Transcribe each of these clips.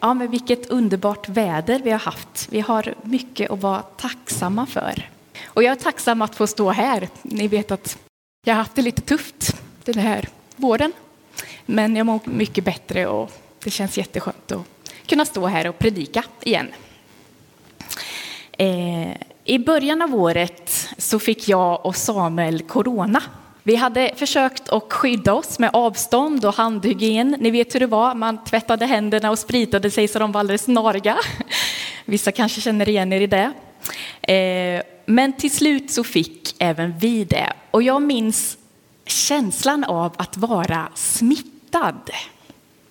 ja, men vilket underbart väder vi har haft. Vi har mycket att vara tacksamma för. Och jag är tacksam att få stå här. Ni vet att jag har haft det lite tufft den här våren. Men jag mår mycket bättre och det känns jätteskönt att kunna stå här och predika igen. Eh, I början av året så fick jag och Samuel corona. Vi hade försökt att skydda oss med avstånd och handhygien. Ni vet hur det var, man tvättade händerna och spritade sig så de var alldeles snariga. Vissa kanske känner igen er i det. Eh, men till slut så fick även vi det. Och jag minns känslan av att vara smittad.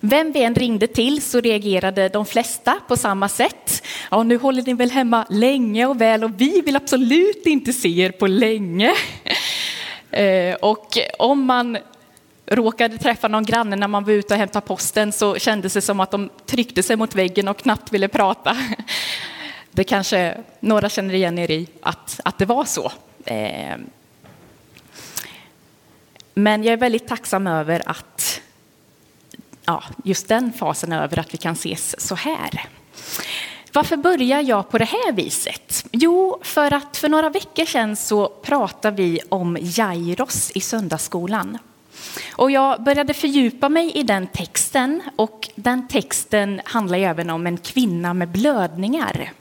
Vem vi än ringde till så reagerade de flesta på samma sätt. Ja, nu håller ni väl hemma länge och väl och vi vill absolut inte se er på länge. Eh, och om man råkade träffa någon granne när man var ute och hämtade posten så kändes det som att de tryckte sig mot väggen och knappt ville prata. Det kanske några känner igen er i att, att det var så. Eh, men jag är väldigt tacksam över att ja, just den fasen över att vi kan ses så här. Varför börjar jag på det här viset? Jo, för att för några veckor sedan så pratade vi om Jairos i söndagsskolan. Och jag började fördjupa mig i den texten och den texten handlar även om en kvinna med blödningar.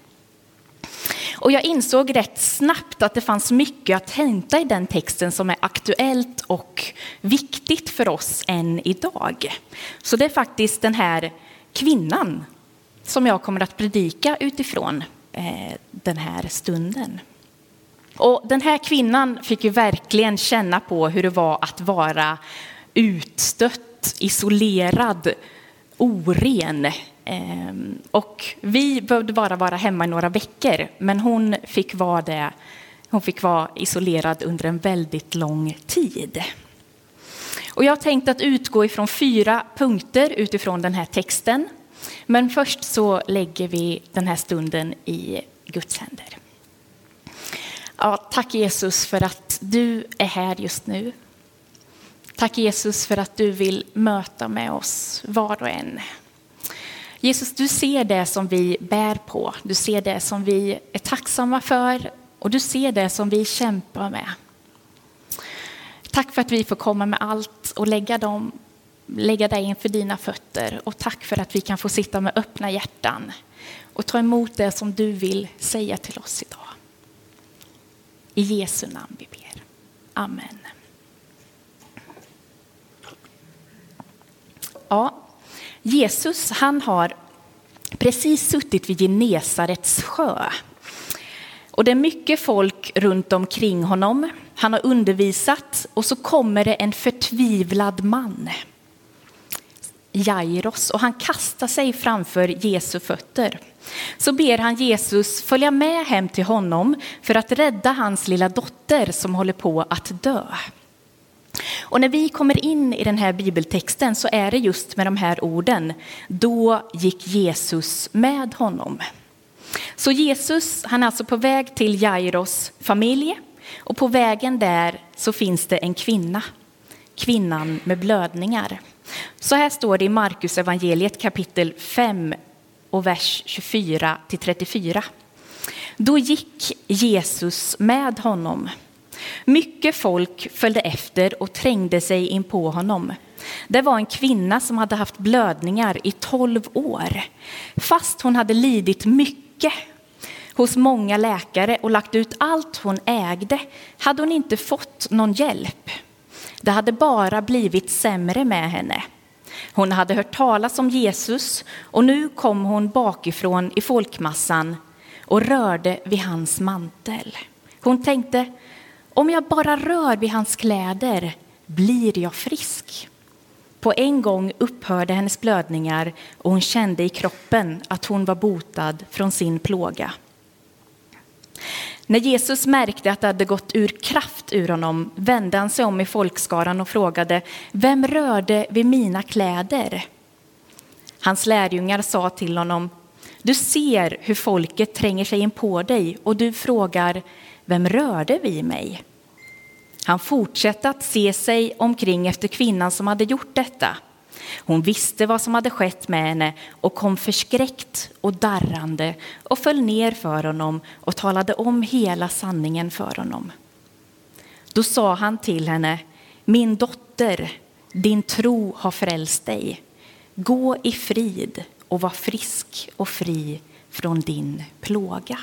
Och jag insåg rätt snabbt att det fanns mycket att hämta i den texten som är aktuellt och viktigt för oss än idag. Så det är faktiskt den här kvinnan som jag kommer att predika utifrån eh, den här stunden. Och den här kvinnan fick ju verkligen känna på hur det var att vara utstött, isolerad, oren. Ehm, och vi behövde bara vara hemma i några veckor, men hon fick vara det. Hon fick vara isolerad under en väldigt lång tid. Och jag har tänkt att utgå ifrån fyra punkter utifrån den här texten. Men först så lägger vi den här stunden i Guds händer. Ja, tack Jesus för att du är här just nu. Tack Jesus för att du vill möta med oss var och en. Jesus, du ser det som vi bär på. Du ser det som vi är tacksamma för och du ser det som vi kämpar med. Tack för att vi får komma med allt och lägga, dem, lägga dig inför dina fötter. Och tack för att vi kan få sitta med öppna hjärtan och ta emot det som du vill säga till oss idag. I Jesu namn vi ber. Amen. Ja, Jesus han har precis suttit vid Genesarets sjö. Och det är mycket folk runt omkring honom. Han har undervisat och så kommer det en förtvivlad man. Jairos och han kastar sig framför Jesu fötter. Så ber han Jesus följa med hem till honom för att rädda hans lilla dotter som håller på att dö. Och när vi kommer in i den här bibeltexten så är det just med de här orden. Då gick Jesus med honom. Så Jesus, han är alltså på väg till Jairos familj och på vägen där så finns det en kvinna. Kvinnan med blödningar. Så här står det i Markus evangeliet kapitel 5 och vers 24 till 34. Då gick Jesus med honom mycket folk följde efter och trängde sig in på honom. Det var en kvinna som hade haft blödningar i tolv år. Fast hon hade lidit mycket hos många läkare och lagt ut allt hon ägde hade hon inte fått någon hjälp. Det hade bara blivit sämre med henne. Hon hade hört talas om Jesus och nu kom hon bakifrån i folkmassan och rörde vid hans mantel. Hon tänkte, om jag bara rör vid hans kläder blir jag frisk. På en gång upphörde hennes blödningar och hon kände i kroppen att hon var botad från sin plåga. När Jesus märkte att det hade gått ur kraft ur honom vände han sig om i folkskaran och frågade Vem rörde vid mina kläder? Hans lärjungar sa till honom Du ser hur folket tränger sig in på dig och du frågar vem rörde vid mig? Han fortsatte att se sig omkring efter kvinnan som hade gjort detta. Hon visste vad som hade skett med henne och kom förskräckt och darrande och föll ner för honom och talade om hela sanningen för honom. Då sa han till henne, min dotter, din tro har frälst dig. Gå i frid och var frisk och fri från din plåga.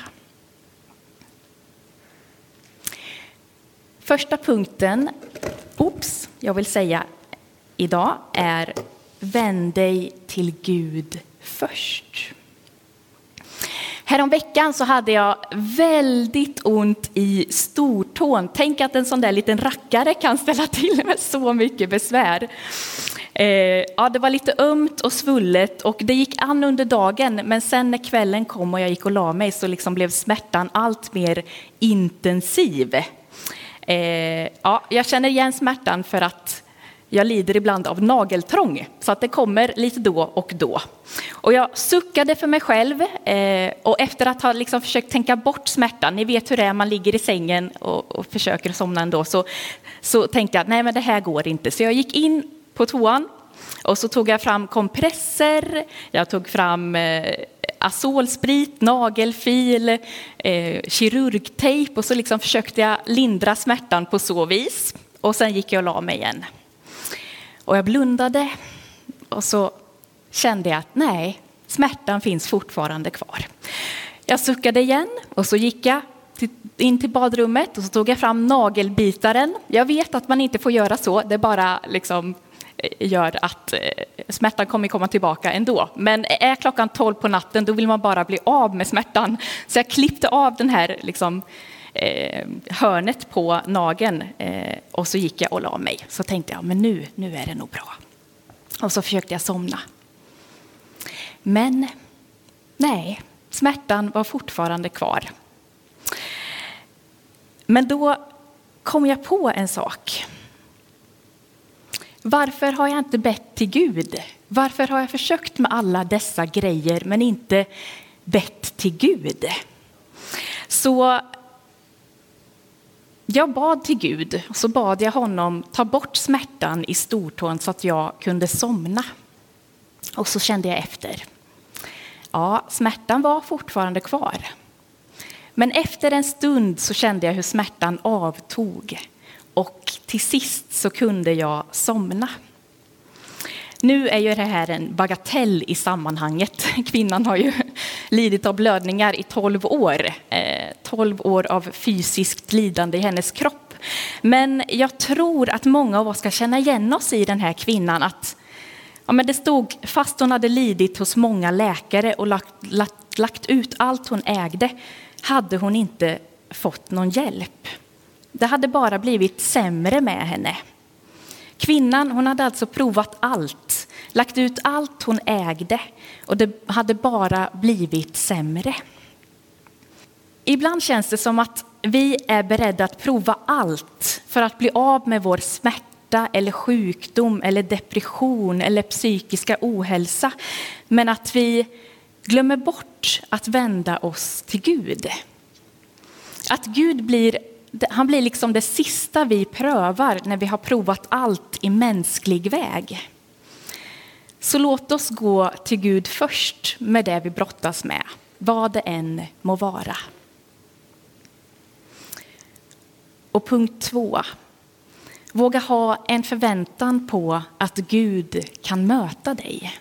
Första punkten, oops, jag vill säga idag är vänd dig till Gud först. Häromveckan så hade jag väldigt ont i stortån. Tänk att en sån där liten rackare kan ställa till med så mycket besvär. Eh, ja, det var lite ömt och svullet och det gick an under dagen men sen när kvällen kom och jag gick och la mig så liksom blev smärtan allt mer intensiv. Eh, ja, jag känner igen smärtan för att jag lider ibland av nageltrång, så att det kommer lite då och då. Och jag suckade för mig själv eh, och efter att ha liksom försökt tänka bort smärtan, ni vet hur det är, man ligger i sängen och, och försöker somna ändå, så, så tänkte jag nej men det här går inte. Så jag gick in på toan och så tog jag fram kompresser, jag tog fram eh, azolsprit, nagelfil, eh, kirurgtejp och så liksom försökte jag lindra smärtan på så vis. Och sen gick jag och la mig igen. Och jag blundade och så kände jag att nej, smärtan finns fortfarande kvar. Jag suckade igen och så gick jag in till badrummet och så tog jag fram nagelbitaren. Jag vet att man inte får göra så, det bara liksom eh, gör att eh, smärtan kommer komma tillbaka ändå. Men är klockan 12 på natten då vill man bara bli av med smärtan. Så jag klippte av den här liksom, eh, hörnet på nageln eh, och så gick jag och la mig. Så tänkte jag, men nu, nu är det nog bra. Och så försökte jag somna. Men nej, smärtan var fortfarande kvar. Men då kom jag på en sak. Varför har jag inte bett till Gud? Varför har jag försökt med alla dessa grejer men inte bett till Gud? Så jag bad till Gud och så bad jag honom ta bort smärtan i stortån så att jag kunde somna. Och så kände jag efter. Ja, smärtan var fortfarande kvar. Men efter en stund så kände jag hur smärtan avtog och till sist så kunde jag somna. Nu är ju det här en bagatell i sammanhanget. Kvinnan har ju lidit av blödningar i 12 år. Eh, 12 år av fysiskt lidande i hennes kropp. Men jag tror att många av oss ska känna igen oss i den här kvinnan. Att, ja, men det stod, fast hon hade lidit hos många läkare och lagt, lagt, lagt ut allt hon ägde, hade hon inte fått någon hjälp. Det hade bara blivit sämre med henne. Kvinnan hon hade alltså provat allt, lagt ut allt hon ägde och det hade bara blivit sämre. Ibland känns det som att vi är beredda att prova allt för att bli av med vår smärta eller sjukdom eller depression eller psykiska ohälsa. Men att vi glömmer bort att vända oss till Gud. Att Gud blir han blir liksom det sista vi prövar när vi har provat allt i mänsklig väg. Så låt oss gå till Gud först med det vi brottas med, vad det än må vara. Och punkt två. Våga ha en förväntan på att Gud kan möta dig.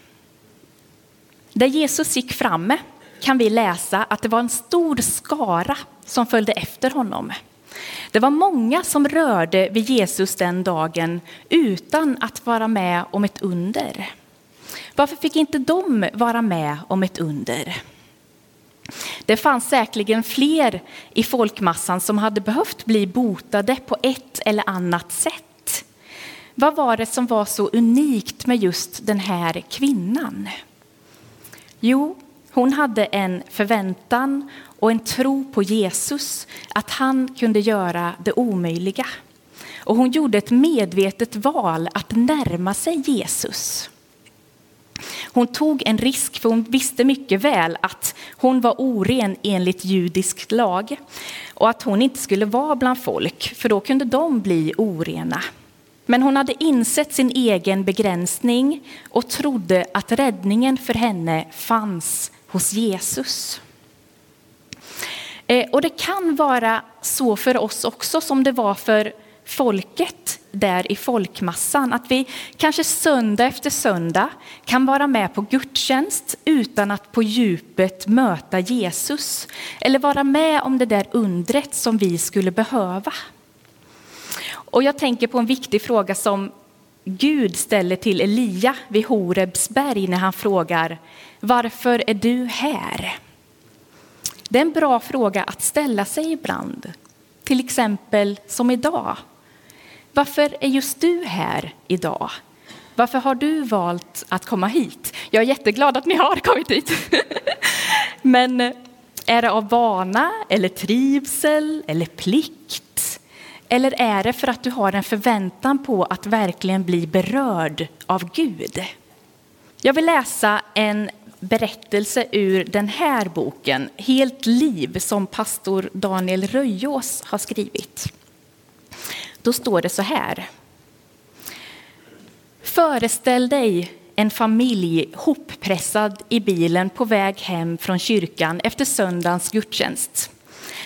Där Jesus gick framme kan vi läsa att det var en stor skara som följde efter honom. Det var många som rörde vid Jesus den dagen utan att vara med om ett under. Varför fick inte de vara med om ett under? Det fanns säkerligen fler i folkmassan som hade behövt bli botade på ett eller annat sätt. Vad var det som var så unikt med just den här kvinnan? Jo, hon hade en förväntan och en tro på Jesus, att han kunde göra det omöjliga. Och hon gjorde ett medvetet val att närma sig Jesus. Hon tog en risk, för hon visste mycket väl att hon var oren enligt judisk lag och att hon inte skulle vara bland folk, för då kunde de bli orena. Men hon hade insett sin egen begränsning och trodde att räddningen för henne fanns hos Jesus. Eh, och det kan vara så för oss också som det var för folket där i folkmassan. Att vi kanske söndag efter söndag kan vara med på gudstjänst utan att på djupet möta Jesus. Eller vara med om det där undret som vi skulle behöva. Och jag tänker på en viktig fråga som Gud ställer till Elia vid Horebs berg när han frågar Varför är du här? Det är en bra fråga att ställa sig ibland. Till exempel som idag. Varför är just du här idag? Varför har du valt att komma hit? Jag är jätteglad att ni har kommit hit. Men eh, är det av vana eller trivsel eller plikt? Eller är det för att du har en förväntan på att verkligen bli berörd av Gud? Jag vill läsa en berättelse ur den här boken, Helt liv, som pastor Daniel Röjås har skrivit. Då står det så här. Föreställ dig en familj hoppressad i bilen på väg hem från kyrkan efter söndagens gudstjänst.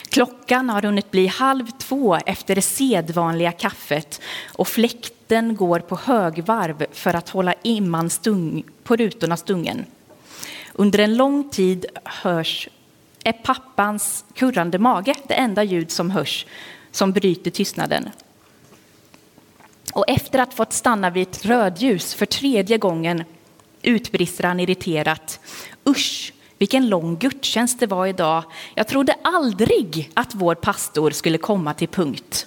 Klockan har hunnit bli halv två efter det sedvanliga kaffet och fläkten går på högvarv för att hålla imman stung, på rutorna stungen. Under en lång tid hörs är pappans kurrande mage det enda ljud som hörs som bryter tystnaden. Och efter att fått stanna vid ett rödljus för tredje gången utbrister han irriterat. Usch, vilken lång gudstjänst det var idag. Jag trodde aldrig att vår pastor skulle komma till punkt.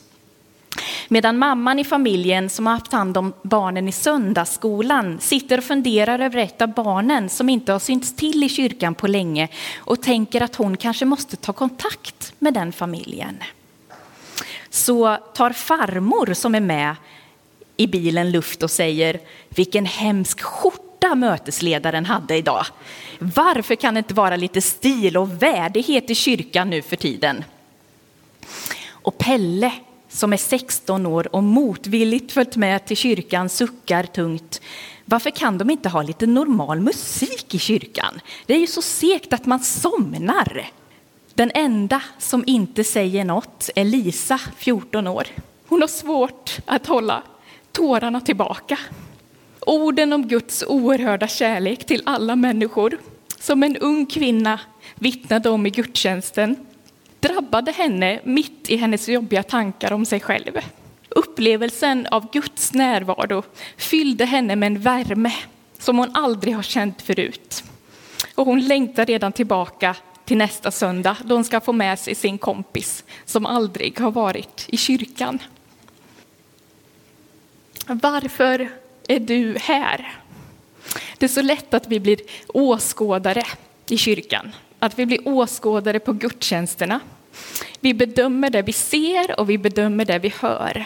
Medan mamman i familjen som har haft hand om barnen i söndagsskolan sitter och funderar över ett av barnen som inte har synts till i kyrkan på länge och tänker att hon kanske måste ta kontakt med den familjen. Så tar farmor som är med i bilen luft och säger vilken hemsk skjorta mötesledaren hade idag. Varför kan det inte vara lite stil och värdighet i kyrkan nu för tiden? Och Pelle som är 16 år och motvilligt följt med till kyrkan suckar tungt. Varför kan de inte ha lite normal musik i kyrkan? Det är ju så segt att man somnar. Den enda som inte säger något är Lisa, 14 år. Hon har svårt att hålla tårarna tillbaka. Orden om Guds oerhörda kärlek till alla människor, som en ung kvinna vittnade om i gudstjänsten, drabbade henne mitt i hennes jobbiga tankar om sig själv. Upplevelsen av Guds närvaro fyllde henne med en värme som hon aldrig har känt förut. Och hon längtar redan tillbaka till nästa söndag då hon ska få med sig sin kompis som aldrig har varit i kyrkan. Varför är du här? Det är så lätt att vi blir åskådare i kyrkan, att vi blir åskådare på gudstjänsterna. Vi bedömer det vi ser och vi bedömer det vi hör.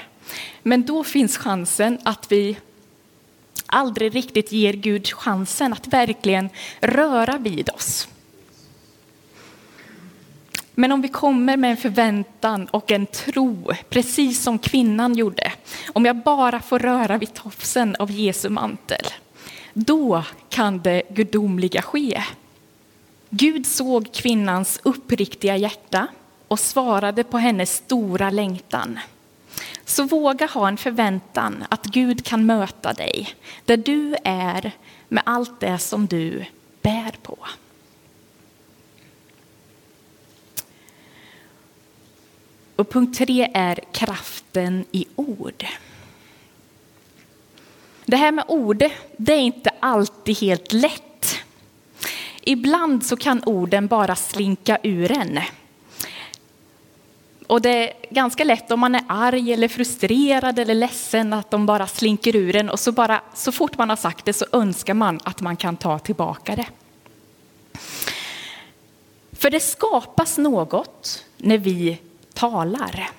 Men då finns chansen att vi aldrig riktigt ger Gud chansen att verkligen röra vid oss. Men om vi kommer med en förväntan och en tro, precis som kvinnan gjorde, om jag bara får röra vid tofsen av Jesu mantel, då kan det gudomliga ske. Gud såg kvinnans uppriktiga hjärta och svarade på hennes stora längtan. Så våga ha en förväntan att Gud kan möta dig där du är med allt det som du bär på. Och punkt tre är kraften i ord. Det här med ord, det är inte alltid helt lätt. Ibland så kan orden bara slinka ur en. Och det är ganska lätt om man är arg eller frustrerad eller ledsen att de bara slinker ur en och så, bara, så fort man har sagt det så önskar man att man kan ta tillbaka det. För det skapas något när vi talar.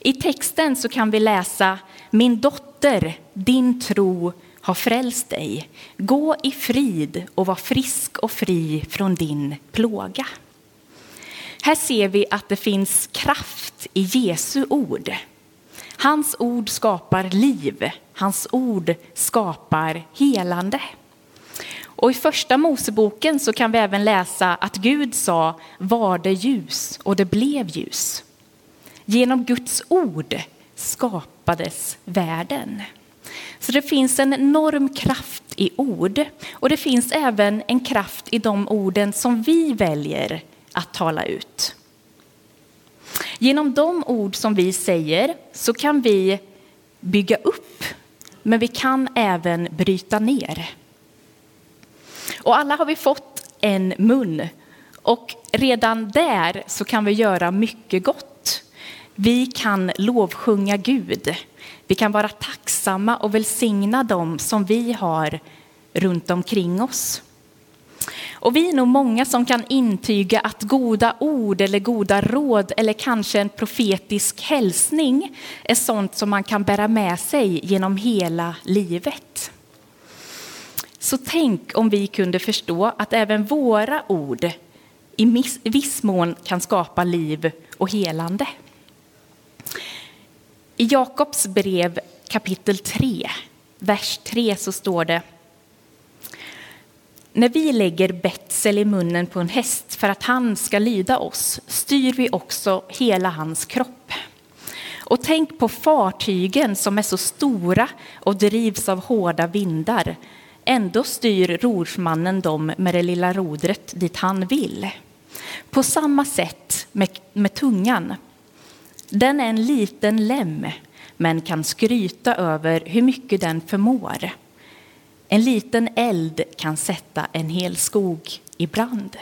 I texten så kan vi läsa Min dotter, din tro har frälst dig. Gå i frid och var frisk och fri från din plåga. Här ser vi att det finns kraft i Jesu ord. Hans ord skapar liv. Hans ord skapar helande. Och i första Moseboken så kan vi även läsa att Gud sa var det ljus och det blev ljus. Genom Guds ord skapades världen. Så det finns en enorm kraft i ord och det finns även en kraft i de orden som vi väljer att tala ut. Genom de ord som vi säger så kan vi bygga upp, men vi kan även bryta ner. Och alla har vi fått en mun och redan där så kan vi göra mycket gott. Vi kan lovsjunga Gud. Vi kan vara tacksamma och välsigna dem som vi har runt omkring oss. Och vi är nog många som kan intyga att goda ord eller goda råd eller kanske en profetisk hälsning är sånt som man kan bära med sig genom hela livet. Så tänk om vi kunde förstå att även våra ord i viss mån kan skapa liv och helande. I Jakobs brev kapitel 3, vers 3 så står det när vi lägger betsel i munnen på en häst för att han ska lyda oss styr vi också hela hans kropp. Och tänk på fartygen som är så stora och drivs av hårda vindar. Ändå styr rorsmannen dem med det lilla rodret dit han vill. På samma sätt med, med tungan. Den är en liten lem men kan skryta över hur mycket den förmår. En liten eld kan sätta en hel skog i brand.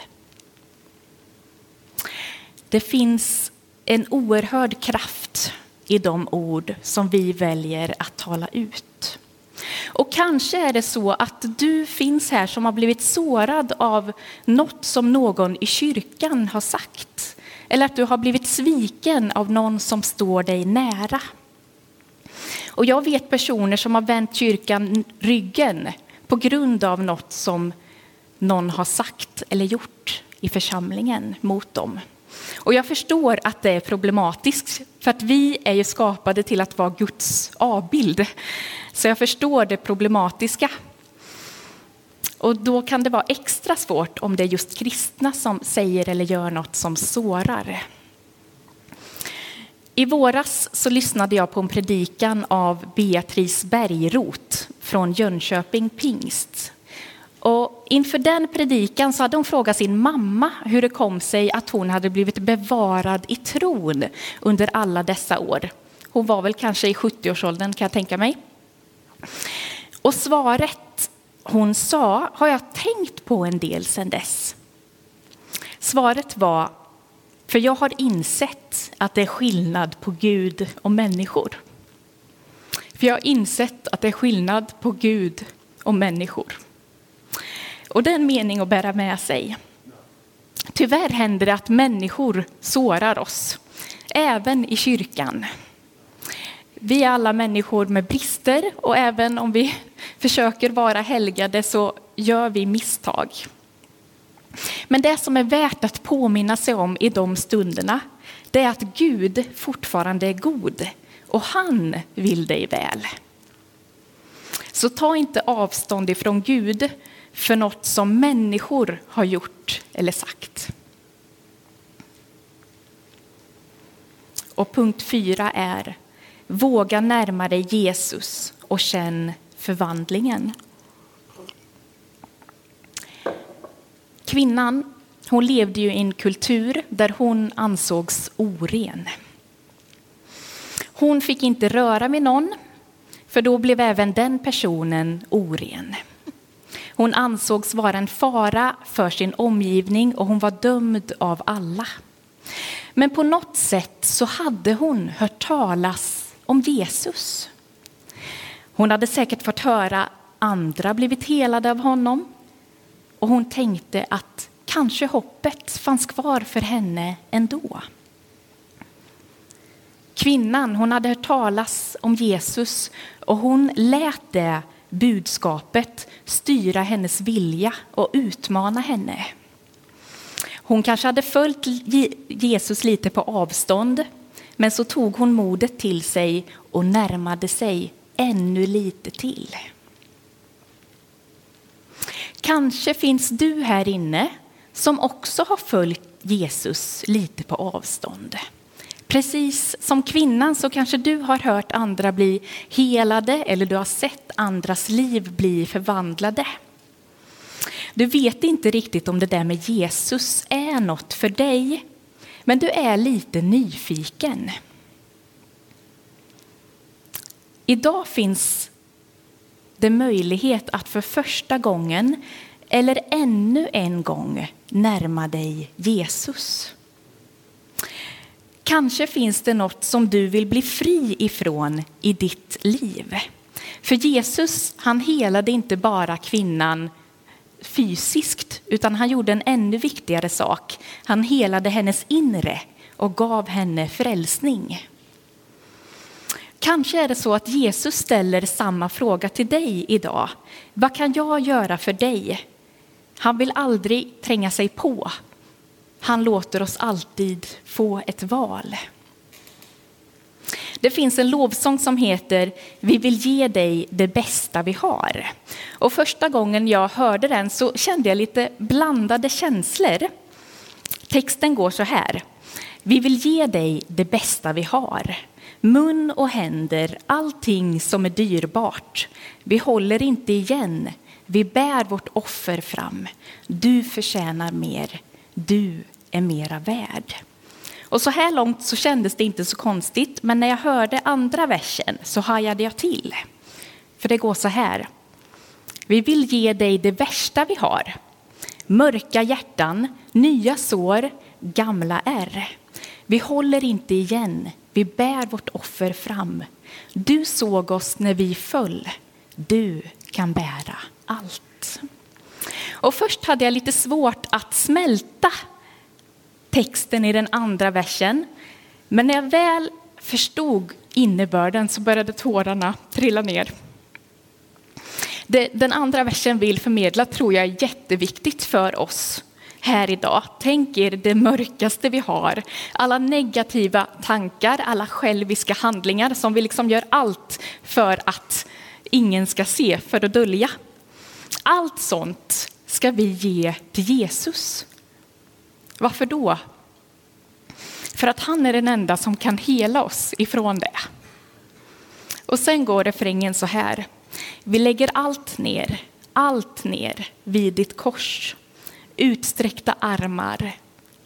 Det finns en oerhörd kraft i de ord som vi väljer att tala ut. Och kanske är det så att du finns här som har blivit sårad av något som någon i kyrkan har sagt. Eller att du har blivit sviken av någon som står dig nära. Och jag vet personer som har vänt kyrkan ryggen på grund av något som någon har sagt eller gjort i församlingen mot dem. Och jag förstår att det är problematiskt, för att vi är ju skapade till att vara Guds avbild. Så jag förstår det problematiska. Och då kan det vara extra svårt om det är just kristna som säger eller gör något som sårar. I våras så lyssnade jag på en predikan av Beatrice Bergroth från Jönköping pingst. Och inför den predikan så hade hon frågat sin mamma hur det kom sig att hon hade blivit bevarad i tron under alla dessa år. Hon var väl kanske i 70-årsåldern kan jag tänka mig. Och svaret hon sa har jag tänkt på en del sedan dess. Svaret var för jag har insett att det är skillnad på Gud och människor. För jag har insett att det är skillnad på Gud och människor. Och det är en mening att bära med sig. Tyvärr händer det att människor sårar oss, även i kyrkan. Vi är alla människor med brister och även om vi försöker vara helgade så gör vi misstag. Men det som är värt att påminna sig om i de stunderna, det är att Gud fortfarande är god och han vill dig väl. Så ta inte avstånd ifrån Gud för något som människor har gjort eller sagt. Och punkt fyra är våga närma dig Jesus och känn förvandlingen. Kvinnan hon levde ju i en kultur där hon ansågs oren. Hon fick inte röra med någon, för då blev även den personen oren. Hon ansågs vara en fara för sin omgivning och hon var dömd av alla. Men på något sätt så hade hon hört talas om Jesus. Hon hade säkert fått höra andra blivit helade av honom och hon tänkte att kanske hoppet fanns kvar för henne ändå. Kvinnan hon hade hört talas om Jesus och hon lät det budskapet styra hennes vilja och utmana henne. Hon kanske hade följt Jesus lite på avstånd Men så tog hon modet till sig och närmade sig ännu lite till. Kanske finns du här inne som också har följt Jesus lite på avstånd. Precis som kvinnan så kanske du har hört andra bli helade eller du har sett andras liv bli förvandlade. Du vet inte riktigt om det där med Jesus är något för dig, men du är lite nyfiken. Idag finns det möjlighet att för första gången eller ännu en gång närma dig Jesus. Kanske finns det något som du vill bli fri ifrån i ditt liv. För Jesus, han helade inte bara kvinnan fysiskt, utan han gjorde en ännu viktigare sak. Han helade hennes inre och gav henne frälsning. Kanske är det så att Jesus ställer samma fråga till dig idag. Vad kan jag göra för dig? Han vill aldrig tränga sig på. Han låter oss alltid få ett val. Det finns en lovsång som heter Vi vill ge dig det bästa vi har. Och första gången jag hörde den så kände jag lite blandade känslor. Texten går så här. Vi vill ge dig det bästa vi har. Mun och händer, allting som är dyrbart. Vi håller inte igen. Vi bär vårt offer fram. Du förtjänar mer. Du är mera värd. Och så här långt så kändes det inte så konstigt, men när jag hörde andra versen så hajade jag till. För det går så här. Vi vill ge dig det värsta vi har. Mörka hjärtan, nya sår, gamla ärr. Vi håller inte igen, vi bär vårt offer fram. Du såg oss när vi föll. Du kan bära allt. Och först hade jag lite svårt att smälta texten i den andra versen. Men när jag väl förstod innebörden så började tårarna trilla ner. Det, den andra versen vill förmedla tror jag är jätteviktigt för oss här idag. Tänk er det mörkaste vi har. Alla negativa tankar, alla själviska handlingar som vi liksom gör allt för att ingen ska se, för att dölja. Allt sånt ska vi ge till Jesus. Varför då? För att han är den enda som kan hela oss ifrån det. Och sen går refrängen så här. Vi lägger allt ner, allt ner vid ditt kors. Utsträckta armar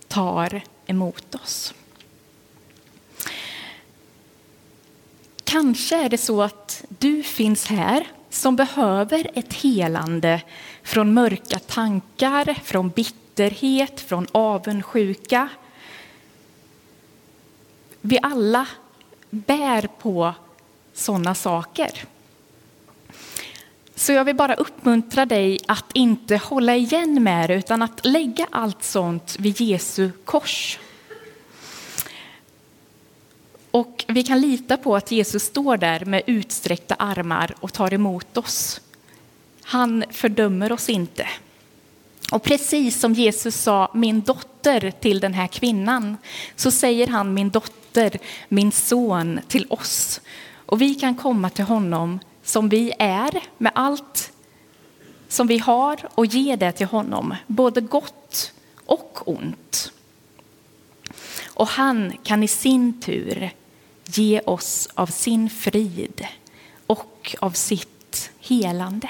tar emot oss. Kanske är det så att du finns här som behöver ett helande från mörka tankar, från bitterhet, från avundsjuka. Vi alla bär på sådana saker. Så jag vill bara uppmuntra dig att inte hålla igen med det utan att lägga allt sånt vid Jesu kors. Och vi kan lita på att Jesus står där med utsträckta armar och tar emot oss. Han fördömer oss inte. Och precis som Jesus sa min dotter till den här kvinnan så säger han min dotter, min son till oss. Och vi kan komma till honom som vi är med allt som vi har och ge det till honom, både gott och ont. Och han kan i sin tur ge oss av sin frid och av sitt helande.